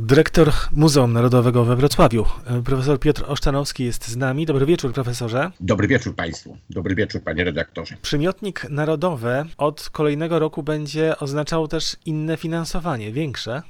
Dyrektor Muzeum Narodowego we Wrocławiu, profesor Piotr Oszczanowski jest z nami. Dobry wieczór, profesorze. Dobry wieczór Państwu. Dobry wieczór, panie redaktorze. Przymiotnik narodowe od kolejnego roku będzie oznaczał też inne finansowanie, większe.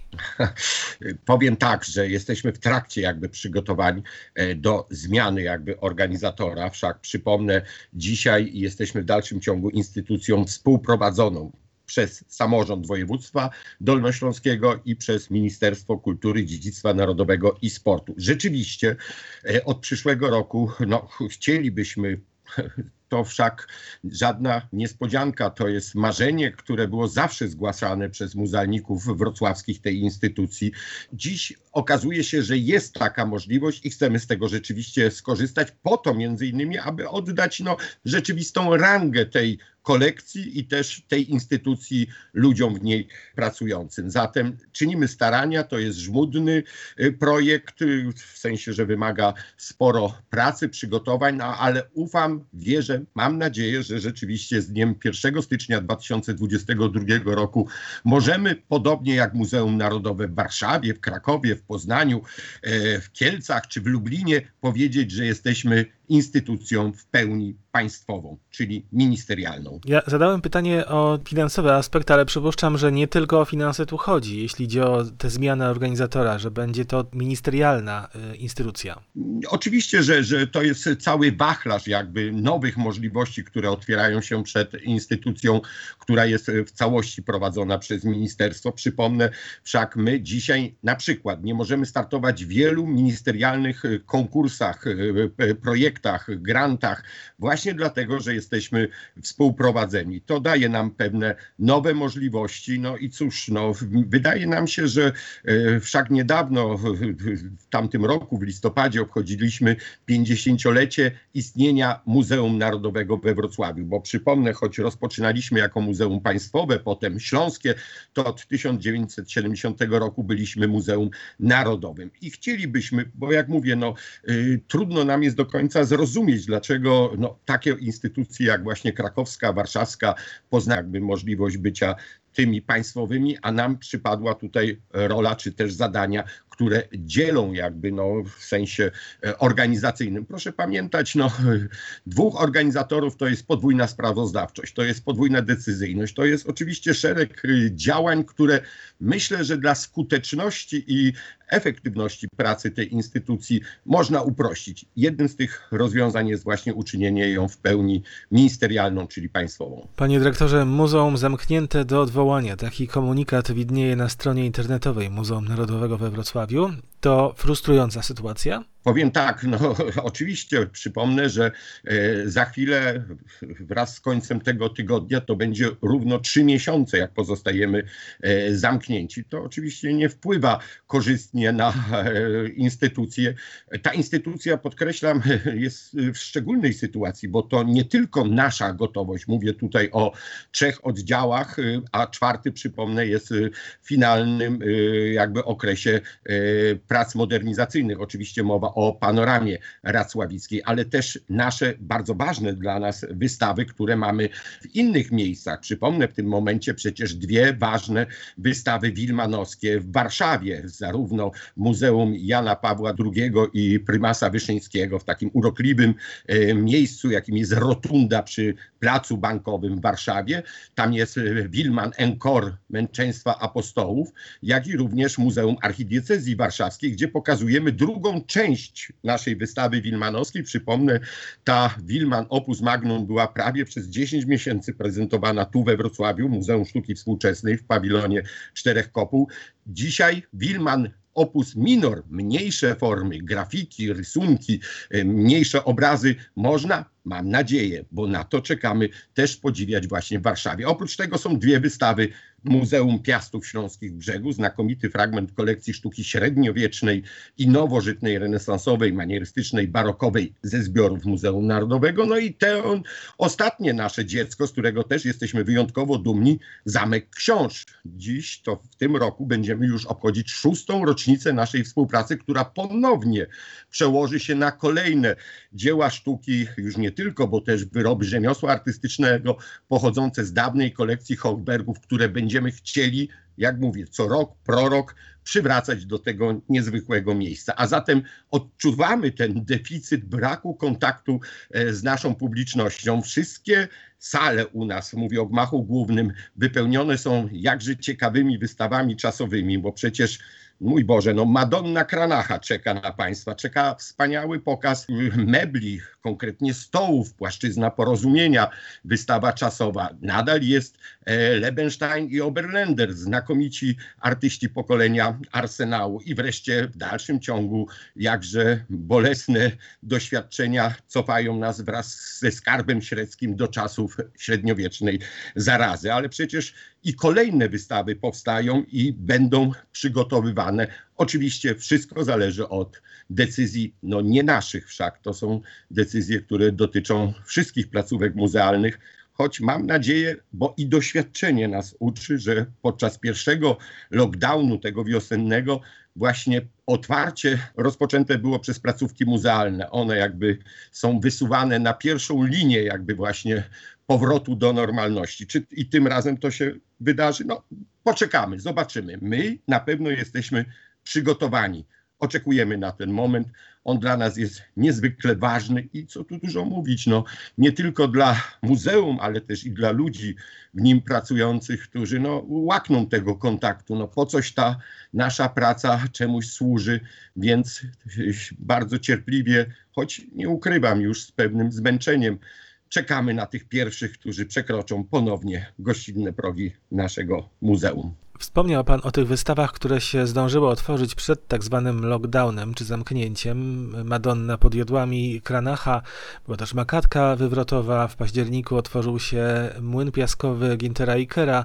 Powiem tak, że jesteśmy w trakcie jakby przygotowań e, do zmiany jakby organizatora. Wszak przypomnę, dzisiaj jesteśmy w dalszym ciągu instytucją współprowadzoną przez samorząd województwa dolnośląskiego i przez Ministerstwo Kultury, Dziedzictwa Narodowego i Sportu. Rzeczywiście e, od przyszłego roku no, chcielibyśmy to wszak żadna niespodzianka, to jest marzenie, które było zawsze zgłaszane przez muzealników wrocławskich tej instytucji. Dziś okazuje się, że jest taka możliwość i chcemy z tego rzeczywiście skorzystać, po to między innymi, aby oddać no, rzeczywistą rangę tej kolekcji i też tej instytucji ludziom w niej pracującym. Zatem czynimy starania, to jest żmudny y, projekt, y, w sensie, że wymaga sporo pracy, przygotowań, no, ale ufam, wierzę, mam nadzieję, że rzeczywiście z dniem 1 stycznia 2022 roku możemy, podobnie jak Muzeum Narodowe w Warszawie, w Krakowie, w Poznaniu, e, w Kielcach czy w Lublinie, powiedzieć, że jesteśmy instytucją w pełni państwową, czyli ministerialną. Ja zadałem pytanie o finansowe aspekty, ale przypuszczam, że nie tylko o finanse tu chodzi, jeśli idzie o tę zmianę organizatora, że będzie to ministerialna y, instytucja. Oczywiście, że, że to jest cały wachlarz jakby nowych możliwości, które otwierają się przed instytucją, która jest w całości prowadzona przez ministerstwo. Przypomnę wszak my dzisiaj na przykład nie możemy startować w wielu ministerialnych konkursach, y, y, projektach, grantach, właśnie dlatego, że jesteśmy współprowadzeni. To daje nam pewne nowe możliwości. No i cóż, no, wydaje nam się, że e, wszak niedawno, w tamtym roku, w listopadzie, obchodziliśmy 50-lecie istnienia Muzeum Narodowego we Wrocławiu, bo przypomnę, choć rozpoczynaliśmy jako Muzeum Państwowe, potem Śląskie, to od 1970 roku byliśmy Muzeum Narodowym. I chcielibyśmy, bo jak mówię, no, y, trudno nam jest do końca zrozumieć, dlaczego no, takie instytucje jak właśnie krakowska, warszawska poznają jakby możliwość bycia tymi państwowymi, a nam przypadła tutaj rola czy też zadania, które dzielą jakby no, w sensie e, organizacyjnym. Proszę pamiętać, no, dwóch organizatorów to jest podwójna sprawozdawczość, to jest podwójna decyzyjność, to jest oczywiście szereg y, działań, które myślę, że dla skuteczności i efektywności pracy tej instytucji można uprościć. Jednym z tych rozwiązań jest właśnie uczynienie ją w pełni ministerialną, czyli państwową. Panie dyrektorze, muzeum zamknięte do odwołania. Taki komunikat widnieje na stronie internetowej Muzeum Narodowego we Wrocławiu. To frustrująca sytuacja? Powiem tak, no oczywiście przypomnę, że e, za chwilę wraz z końcem tego tygodnia to będzie równo trzy miesiące, jak pozostajemy e, zamknięci. To oczywiście nie wpływa korzystnie na e, instytucję. Ta instytucja, podkreślam, jest w szczególnej sytuacji, bo to nie tylko nasza gotowość. Mówię tutaj o trzech oddziałach, a czwarty, przypomnę, jest w finalnym jakby okresie prac modernizacyjnych. Oczywiście mowa o panoramie racławickiej, ale też nasze bardzo ważne dla nas wystawy, które mamy w innych miejscach. Przypomnę w tym momencie przecież dwie ważne wystawy wilmanowskie w Warszawie, zarówno Muzeum Jana Pawła II i Prymasa Wyszyńskiego w takim urokliwym e, miejscu, jakim jest Rotunda przy Placu Bankowym w Warszawie. Tam jest e, Wilman Enkor Męczeństwa Apostołów, jak i również Muzeum Archidiecezji Warszawskiej, gdzie pokazujemy drugą część naszej wystawy wilmanowskiej. Przypomnę, ta Wilman Opus Magnum była prawie przez 10 miesięcy prezentowana tu we Wrocławiu, Muzeum Sztuki Współczesnej w pawilonie Czterech Kopuł. Dzisiaj Wilman opus minor, mniejsze formy, grafiki, rysunki, e, mniejsze obrazy można mam nadzieję, bo na to czekamy, też podziwiać właśnie w Warszawie. Oprócz tego są dwie wystawy Muzeum Piastów Śląskich Brzegu, znakomity fragment kolekcji sztuki średniowiecznej i nowożytnej, renesansowej, manierystycznej, barokowej ze zbiorów Muzeum Narodowego. No i te ostatnie nasze dziecko, z którego też jesteśmy wyjątkowo dumni, Zamek Książ. Dziś to w tym roku będziemy już obchodzić szóstą rocznicę naszej współpracy, która ponownie przełoży się na kolejne dzieła sztuki, już nie tylko, bo też wyroby rzemiosła artystycznego pochodzące z dawnej kolekcji Hochbergów, które będziemy chcieli jak mówię, co rok, prorok przywracać do tego niezwykłego miejsca. A zatem odczuwamy ten deficyt braku kontaktu e, z naszą publicznością. Wszystkie sale u nas, mówię o gmachu głównym, wypełnione są jakże ciekawymi wystawami czasowymi, bo przecież Mój Boże, no Madonna Kranacha czeka na Państwa. Czeka wspaniały pokaz mebli, konkretnie stołów, płaszczyzna porozumienia, wystawa czasowa. Nadal jest e, Lebenstein i Oberländer, znakomici artyści pokolenia Arsenału. I wreszcie w dalszym ciągu jakże bolesne doświadczenia cofają nas wraz ze skarbem średzkim do czasów średniowiecznej zarazy. Ale przecież i kolejne wystawy powstają i będą przygotowywane. Oczywiście wszystko zależy od decyzji, no nie naszych wszak, to są decyzje, które dotyczą wszystkich placówek muzealnych, choć mam nadzieję, bo i doświadczenie nas uczy, że podczas pierwszego lockdownu tego wiosennego właśnie otwarcie rozpoczęte było przez placówki muzealne. One jakby są wysuwane na pierwszą linię jakby właśnie powrotu do normalności. Czy i tym razem to się wydarzy? No, poczekamy, zobaczymy. My na pewno jesteśmy przygotowani. Oczekujemy na ten moment. On dla nas jest niezwykle ważny i co tu dużo mówić, no, nie tylko dla muzeum, ale też i dla ludzi w nim pracujących, którzy no, łakną tego kontaktu. No, po coś ta nasza praca czemuś służy, więc bardzo cierpliwie, choć nie ukrywam już z pewnym zmęczeniem, czekamy na tych pierwszych, którzy przekroczą ponownie gościnne progi naszego muzeum. Wspomniał Pan o tych wystawach, które się zdążyły otworzyć przed tak zwanym lockdownem czy zamknięciem. Madonna pod jodłami Kranacha, była też Makatka Wywrotowa, w październiku otworzył się Młyn Piaskowy Gintera Ikera.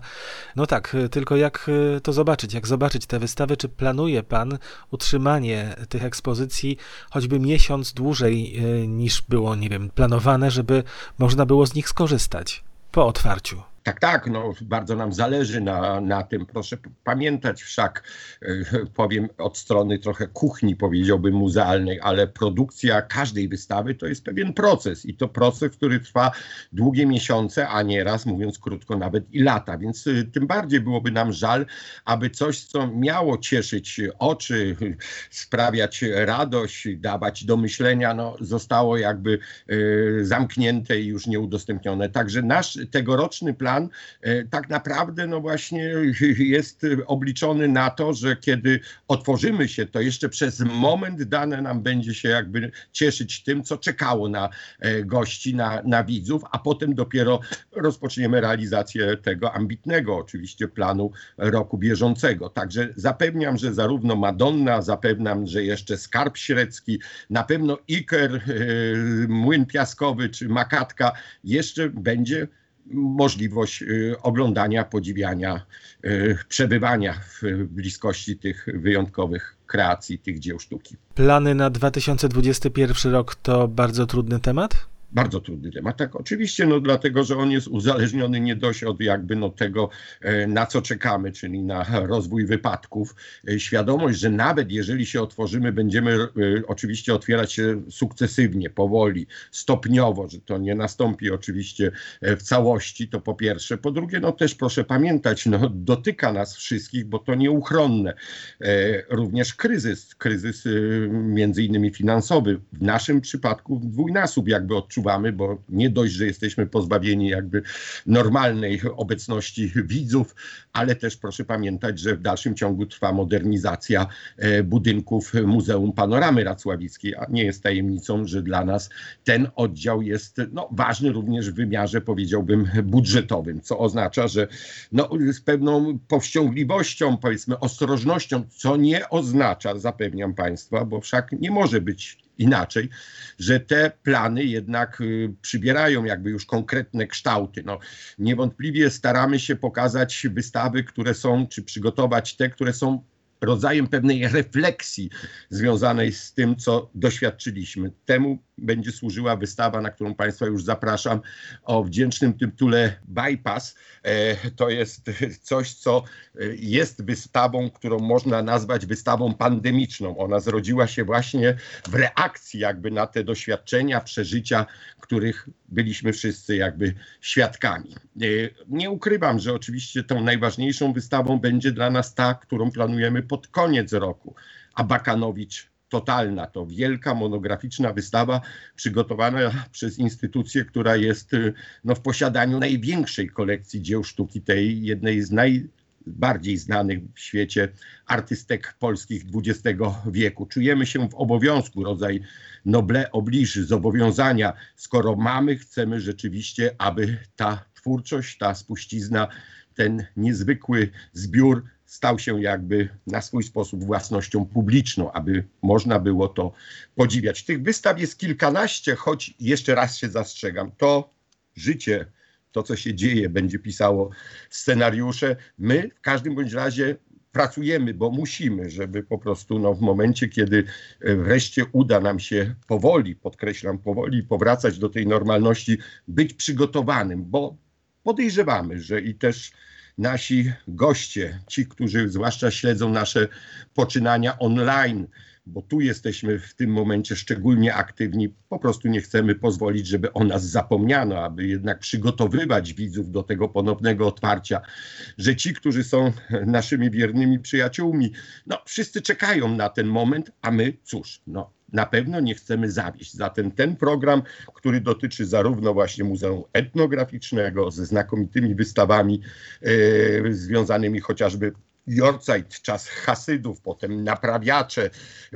No tak, tylko jak to zobaczyć? Jak zobaczyć te wystawy? Czy planuje Pan utrzymanie tych ekspozycji choćby miesiąc dłużej e, niż było, nie wiem, planowane, żeby można było z nich skorzystać po otwarciu? Tak, tak, no, bardzo nam zależy na, na tym. Proszę pamiętać wszak, e, powiem od strony trochę kuchni, powiedziałbym muzealnej, ale produkcja każdej wystawy to jest pewien proces i to proces, który trwa długie miesiące, a nieraz, mówiąc krótko, nawet i lata. Więc e, tym bardziej byłoby nam żal, aby coś, co miało cieszyć oczy, sprawiać radość, dawać do myślenia, no, zostało jakby y, zamknięte i już nieudostępnione. Także nasz tegoroczny plan e, tak naprawdę no właśnie jest obliczony na to, że kiedy otworzymy się, to jeszcze przez moment dane nam będzie się jakby cieszyć tym, co czekało na e, gości, na, na widzów, a potem dopiero rozpoczniemy realizację tego ambitnego oczywiście planu roku bieżącego. Także zapewniam, że zarówno Madonna, zapewniam, że jeszcze Skarb Średzki, na pewno Iker, e, Młyn Piaskowy czy Makatka jeszcze będzie możliwość y, oglądania, podziwiania, y, przebywania w bliskości tych wyjątkowych kreacji, tych dzieł sztuki. Plany na 2021 rok to bardzo trudny temat? Bardzo trudny temat. Tak, oczywiście, no dlatego, że on jest uzależniony nie dość od jakby no tego, e, na co czekamy, czyli na rozwój wypadków. E, świadomość, że nawet jeżeli się otworzymy, będziemy e, oczywiście otwierać się sukcesywnie, powoli, stopniowo, że to nie nastąpi oczywiście w całości, to po pierwsze. Po drugie, no też proszę pamiętać, no dotyka nas wszystkich, bo to nieuchronne. Również kryzys, kryzys między innymi finansowy, w naszym przypadku dwójnasób jakby odczuwamy odczuwamy, bo nie dość, że jesteśmy pozbawieni jakby normalnej obecności widzów, ale też proszę pamiętać, że w dalszym ciągu trwa modernizacja e, budynków Muzeum Panoramy Racławickiej, a nie jest tajemnicą, że dla nas ten oddział jest no, ważny również w wymiarze, powiedziałbym, budżetowym, co oznacza, że no, z pewną powściągliwością, powiedzmy ostrożnością, co nie oznacza, zapewniam Państwa, bo wszak nie może być inaczej, że te plany jednak y, przybierają jakby już konkretne kształty. No, niewątpliwie staramy się pokazać wystawy, które są, czy przygotować te, które są rodzajem pewnej refleksji związanej z tym, co doświadczyliśmy. Temu będzie służyła wystawa, na którą Państwa już zapraszam, o wdzięcznym tytule Bypass. E, to jest coś, co jest wystawą, którą można nazwać wystawą pandemiczną. Ona zrodziła się właśnie w reakcji jakby na te doświadczenia, przeżycia, których byliśmy wszyscy jakby świadkami. E, nie ukrywam, że oczywiście tą najważniejszą wystawą będzie dla nas ta, którą planujemy pod koniec roku. A Bakanowicz totalna, to wielka monograficzna wystawa przygotowana przez instytucję, która jest e, no, w posiadaniu największej kolekcji dzieł sztuki, tej jednej z najbardziej znanych w świecie artystek polskich XX wieku. Czujemy się w obowiązku, rodzaj noble oblige, zobowiązania. Skoro mamy, chcemy rzeczywiście, aby ta twórczość, ta spuścizna, ten niezwykły zbiór stał się jakby na swój sposób własnością publiczną, aby można było to podziwiać. Tych wystaw jest kilkanaście, choć jeszcze raz się zastrzegam, to życie, to co się dzieje, będzie pisało scenariusze. My w każdym bądź razie pracujemy, bo musimy, żeby po prostu no, w momencie, kiedy e, wreszcie uda nam się powoli, podkreślam powoli, powracać do tej normalności, być przygotowanym, bo podejrzewamy, że i też nasi goście, ci, którzy zwłaszcza śledzą nasze poczynania online, bo tu jesteśmy w tym momencie szczególnie aktywni. Po prostu nie chcemy pozwolić, żeby o nas zapomniano, aby jednak przygotowywać widzów do tego ponownego otwarcia, że ci, którzy są naszymi wiernymi przyjaciółmi, no wszyscy czekają na ten moment, a my cóż, no na pewno nie chcemy zawieść. Zatem ten program, który dotyczy zarówno właśnie Muzeum Etnograficznego ze znakomitymi wystawami e, związanymi chociażby Jorzajt, czas Hasydów, potem naprawiacze,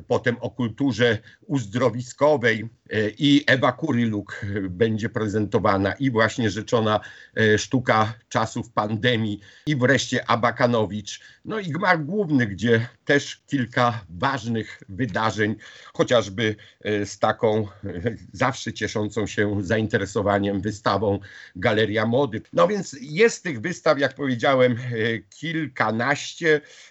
potem o kulturze uzdrowiskowej e, i Ewa Kuryluk będzie prezentowana. I właśnie rzeczona e, sztuka czasów pandemii. I wreszcie Abakanowicz, no i Gmach Główny, gdzie też kilka ważnych wydarzeń, chociażby e, z taką zawsze cieszącą się zainteresowaniem wystawą Galeria Mody. No więc jest tych wystaw, jak powiedziałem, kilkanaście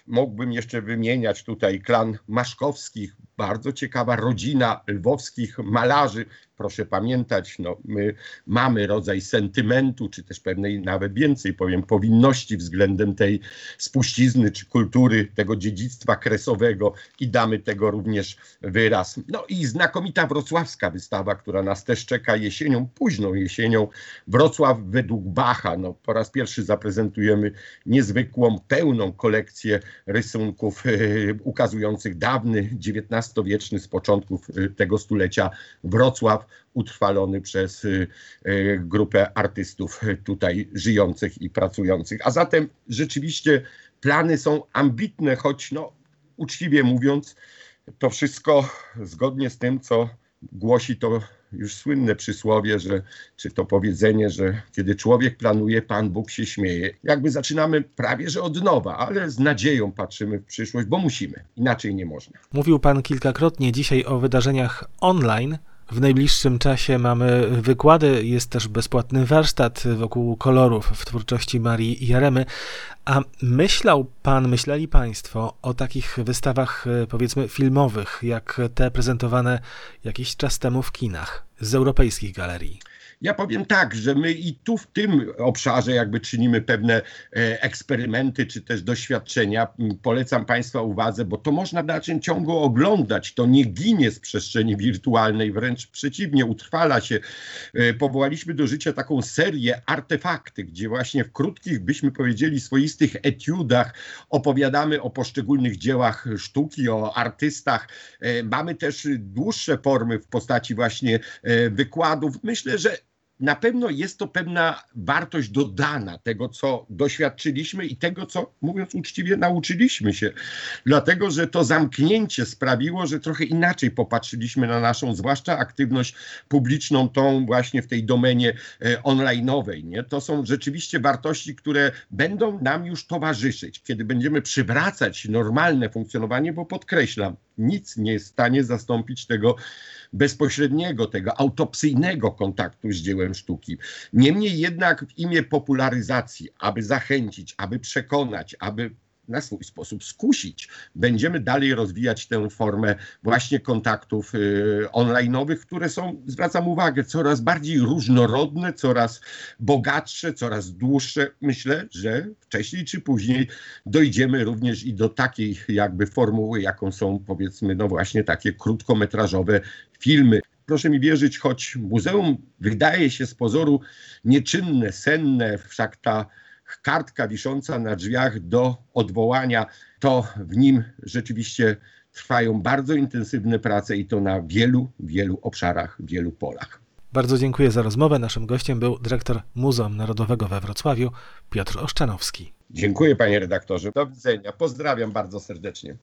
Mógłbym jeszcze wymieniać tutaj klan Maszkowskich, bardzo ciekawa rodzina lwowskich malarzy, proszę pamiętać, no, my mamy rodzaj sentymentu, czy też pewnej nawet więcej powiem, powinności względem tej spuścizny, czy kultury, tego dziedzictwa kresowego i damy tego również wyraz. No i znakomita wrocławska wystawa, która nas też czeka jesienią, późną jesienią. Wrocław według Bacha. No, po raz pierwszy zaprezentujemy niezwykłą, pełną kolekcję rysunków yy, ukazujących dawny, XIX-wieczny z początków yy, tego stulecia Wrocław utrwalony przez y, y, grupę artystów tutaj żyjących i pracujących. A zatem rzeczywiście plany są ambitne, choć no, uczciwie mówiąc, to wszystko zgodnie z tym, co głosi to już słynne przysłowie, że, czy to powiedzenie, że kiedy człowiek planuje, Pan Bóg się śmieje. Jakby zaczynamy prawie że od nowa, ale z nadzieją patrzymy w przyszłość, bo musimy. Inaczej nie można. Mówił Pan kilkakrotnie dzisiaj o wydarzeniach online. W najbliższym czasie mamy wykłady, jest też bezpłatny warsztat wokół kolorów w twórczości Marii Jaremy. A myślał pan, myśleli państwo o takich wystawach, powiedzmy, filmowych, jak te prezentowane jakiś czas temu w kinach z europejskich galerii? Ja powiem tak, że my i tu w tym obszarze jakby czynimy pewne e, eksperymenty czy też doświadczenia. Polecam Państwa uwadze, bo to można w dalszym ciągu oglądać. To nie ginie z przestrzeni wirtualnej, wręcz przeciwnie, utrwala się. E, powołaliśmy do życia taką serię artefakty, gdzie właśnie w krótkich, byśmy powiedzieli, swoistych etiudach opowiadamy o poszczególnych dziełach sztuki, o artystach. E, mamy też dłuższe formy w postaci właśnie wykładów. Myślę, że na pewno jest to pewna wartość dodana tego, co doświadczyliśmy i tego, co, mówiąc uczciwie, nauczyliśmy się. Dlatego, że to zamknięcie sprawiło, że trochę inaczej popatrzyliśmy na naszą, zwłaszcza aktywność publiczną, tą właśnie w tej domenie e, online'owej. Nie? To są rzeczywiście wartości, które będą nam już towarzyszyć, kiedy będziemy przywracać normalne funkcjonowanie, bo podkreślam, nic nie jest w stanie zastąpić tego bezpośredniego, tego autopsyjnego kontaktu z dziełem sztuki. Niemniej jednak w imię popularyzacji, aby zachęcić, aby przekonać, aby na swój sposób skusić. Będziemy dalej rozwijać tę formę właśnie kontaktów y, online'owych, które są, zwracam uwagę, coraz bardziej różnorodne, coraz bogatsze, coraz dłuższe. Myślę, że wcześniej czy później dojdziemy również i do takiej jakby formuły, jaką są powiedzmy, no właśnie takie krótkometrażowe filmy. Proszę mi wierzyć, choć muzeum wydaje się z pozoru nieczynne, senne, wszak ta kartka wisząca na drzwiach do odwołania, to w nim rzeczywiście trwają bardzo intensywne prace i to na wielu, wielu obszarach, wielu polach. Bardzo dziękuję za rozmowę. Naszym gościem był dyrektor Muzeum Narodowego we Wrocławiu, Piotr Oszczanowski. Dziękuję panie redaktorze. Do widzenia. Pozdrawiam bardzo serdecznie.